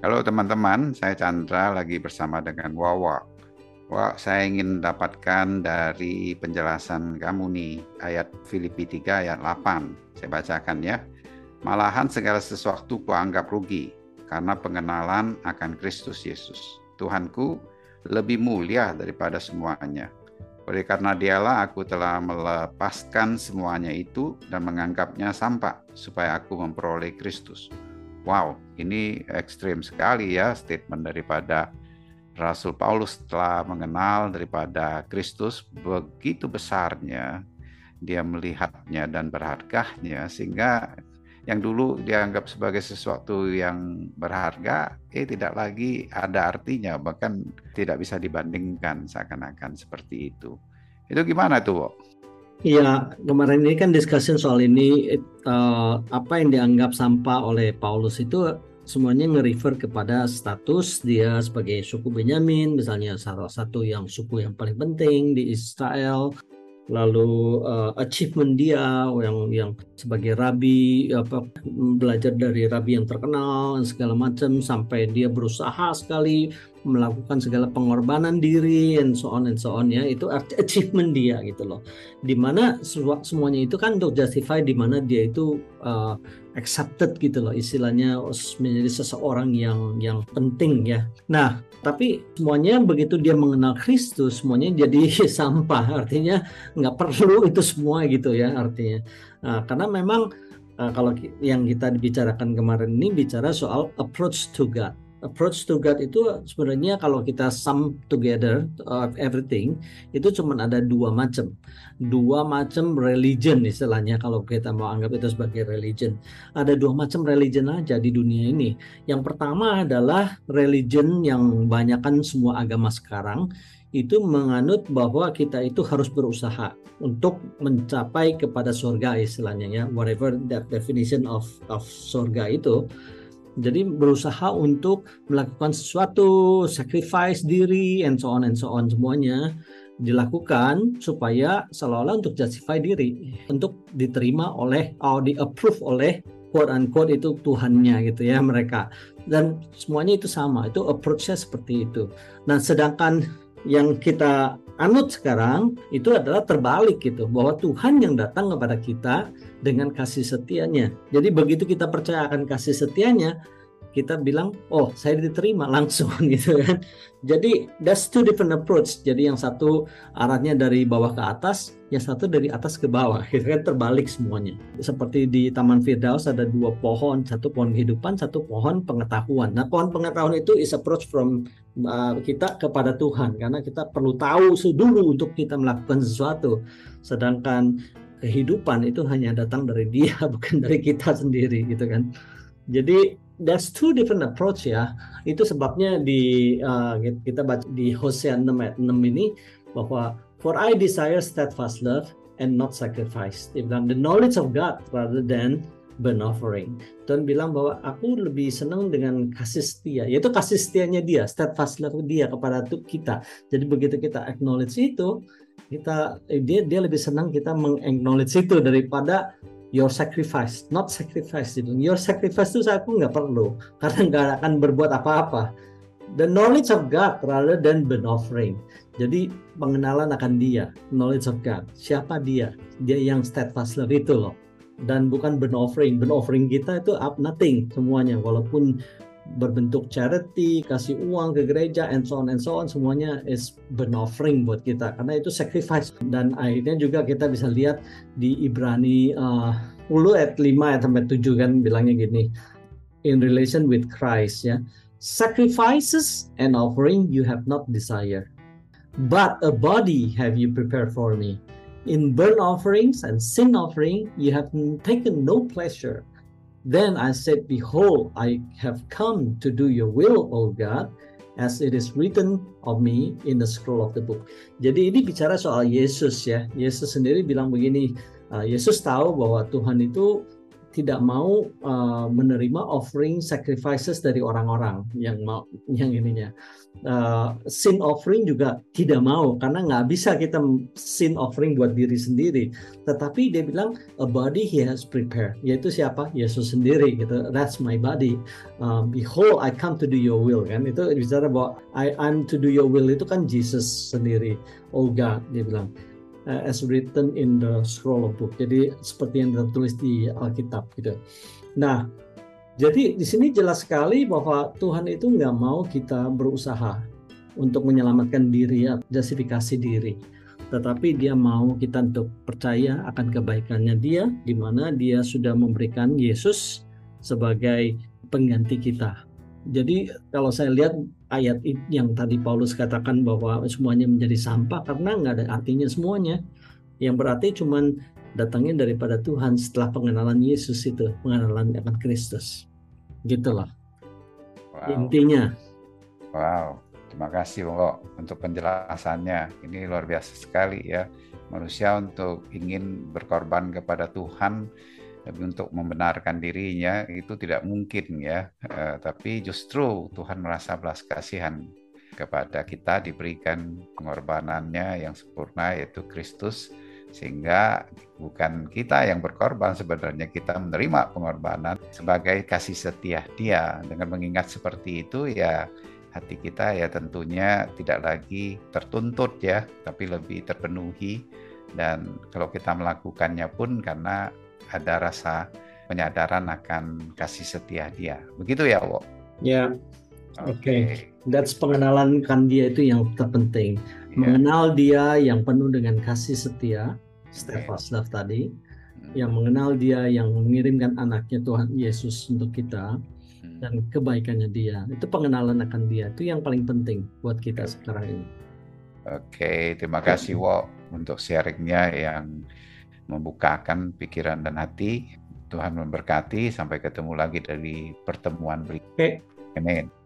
Halo teman-teman, saya Chandra lagi bersama dengan Wawa. Wah, saya ingin mendapatkan dari penjelasan kamu nih, ayat Filipi 3 ayat 8. Saya bacakan ya. Malahan segala sesuatu kuanggap rugi, karena pengenalan akan Kristus Yesus. Tuhanku lebih mulia daripada semuanya. Oleh karena dialah aku telah melepaskan semuanya itu dan menganggapnya sampah, supaya aku memperoleh Kristus Wow, ini ekstrim sekali ya statement daripada Rasul Paulus telah mengenal daripada Kristus begitu besarnya dia melihatnya dan berharganya sehingga yang dulu dianggap sebagai sesuatu yang berharga eh tidak lagi ada artinya bahkan tidak bisa dibandingkan seakan-akan seperti itu. Itu gimana tuh, Bo? Iya, kemarin ini kan discussion soal ini uh, apa yang dianggap sampah oleh Paulus itu semuanya nge-refer kepada status dia sebagai suku Benyamin, misalnya salah satu yang suku yang paling penting di Israel, lalu uh, achievement dia yang yang sebagai rabi apa belajar dari rabi yang terkenal segala macam sampai dia berusaha sekali melakukan segala pengorbanan diri and so on and so on ya. Itu achievement dia gitu loh. Di mana semuanya itu kan untuk justify di mana dia itu uh, accepted gitu loh istilahnya menjadi seseorang yang yang penting ya. Nah tapi semuanya begitu dia mengenal Kristus semuanya jadi sampah artinya nggak perlu itu semua gitu ya artinya. Nah, karena memang uh, kalau yang kita bicarakan kemarin ini bicara soal approach to God approach to God itu sebenarnya kalau kita sum together of everything itu cuma ada dua macam. Dua macam religion istilahnya kalau kita mau anggap itu sebagai religion. Ada dua macam religion aja di dunia ini. Yang pertama adalah religion yang banyakkan semua agama sekarang itu menganut bahwa kita itu harus berusaha untuk mencapai kepada surga istilahnya ya. Whatever that definition of of surga itu jadi berusaha untuk melakukan sesuatu, sacrifice diri, and so on and so on semuanya dilakukan supaya seolah-olah untuk justify diri, untuk diterima oleh atau di approve oleh quote unquote itu Tuhannya gitu ya mereka. Dan semuanya itu sama, itu approach-nya seperti itu. Nah, sedangkan yang kita anut sekarang itu adalah terbalik gitu bahwa Tuhan yang datang kepada kita dengan kasih setianya. Jadi begitu kita percaya akan kasih setianya, kita bilang, oh saya diterima langsung gitu kan. Jadi that's two different approach. Jadi yang satu arahnya dari bawah ke atas, yang satu dari atas ke bawah, gitu kan terbalik semuanya. Seperti di Taman Firdaus ada dua pohon, satu pohon kehidupan, satu pohon pengetahuan. Nah pohon pengetahuan itu is approach from uh, kita kepada Tuhan, karena kita perlu tahu dulu untuk kita melakukan sesuatu. Sedangkan kehidupan itu hanya datang dari dia, bukan dari kita sendiri, gitu kan. Jadi there's two different approach ya. Itu sebabnya di uh, kita baca di Hosea 6 ayat 6 ini bahwa for I desire steadfast love and not sacrifice. Dia bilang the knowledge of God rather than burnt offering. Tuhan bilang bahwa aku lebih senang dengan kasih setia, yaitu kasih setianya dia, steadfast love dia kepada kita. Jadi begitu kita acknowledge itu, kita dia dia lebih senang kita meng-acknowledge itu daripada your sacrifice, not sacrifice itu. Your sacrifice itu aku nggak perlu karena nggak akan berbuat apa-apa. The knowledge of God rather than burnt offering. Jadi pengenalan akan Dia, knowledge of God. Siapa Dia? Dia yang steadfast love itu loh. Dan bukan burnt offering. Burnt offering kita itu up nothing semuanya. Walaupun berbentuk charity, kasih uang ke gereja, and so on and so on, semuanya is burnt offering buat kita. Karena itu sacrifice. Dan akhirnya juga kita bisa lihat di Ibrani uh, 10 ayat 5 ayat sampai 7 kan bilangnya gini in relation with Christ ya. Sacrifices and offering you have not desire but a body have you prepared for me. In burnt offerings and sin offering you have taken no pleasure Then I said, Behold, I have come to do your will, O God, as it is written of me in the scroll of the book. Jadi ini bicara soal Yesus ya. Yesus sendiri bilang begini, uh, Yesus tahu bahwa Tuhan itu tidak mau uh, menerima offering sacrifices dari orang-orang yang mau yang ininya. Uh, sin offering juga tidak mau karena nggak bisa kita sin offering buat diri sendiri. Tetapi dia bilang a body he has prepared. Yaitu siapa? Yesus sendiri gitu. That's my body. Uh, behold I come to do your will. Kan? Itu bicara bahwa I I'm to do your will. Itu kan Jesus sendiri. Oh God dia bilang uh, as written in the scroll of book. Jadi seperti yang tertulis di Alkitab gitu. Nah, jadi di sini jelas sekali bahwa Tuhan itu nggak mau kita berusaha untuk menyelamatkan diri, justifikasi diri. Tetapi dia mau kita untuk percaya akan kebaikannya dia, di mana dia sudah memberikan Yesus sebagai pengganti kita. Jadi kalau saya lihat ayat yang tadi Paulus katakan bahwa semuanya menjadi sampah karena nggak ada artinya semuanya. Yang berarti cuman datangnya daripada Tuhan setelah pengenalan Yesus itu, pengenalan akan Kristus. Gitulah. Wow. Intinya. Wow, terima kasih Bang untuk penjelasannya. Ini luar biasa sekali ya. Manusia untuk ingin berkorban kepada Tuhan tapi untuk membenarkan dirinya itu tidak mungkin ya. Uh, tapi justru Tuhan merasa belas kasihan kepada kita diberikan pengorbanannya yang sempurna yaitu Kristus sehingga bukan kita yang berkorban sebenarnya kita menerima pengorbanan sebagai kasih setia dia dengan mengingat seperti itu ya hati kita ya tentunya tidak lagi tertuntut ya tapi lebih terpenuhi dan kalau kita melakukannya pun karena ada rasa penyadaran akan kasih setia dia. Begitu ya, Wo? Ya. Oke. Okay. That's pengenalan kan dia itu yang terpenting. Yeah. Mengenal dia yang penuh dengan kasih setia, Stephas okay. tadi, hmm. yang mengenal dia yang mengirimkan anaknya Tuhan Yesus untuk kita hmm. dan kebaikannya dia. Itu pengenalan akan dia. Itu yang paling penting buat kita sekarang ini. Oke, okay, terima kasih Wo untuk sharingnya yang membukakan pikiran dan hati. Tuhan memberkati. Sampai ketemu lagi dari pertemuan berikutnya. Amin.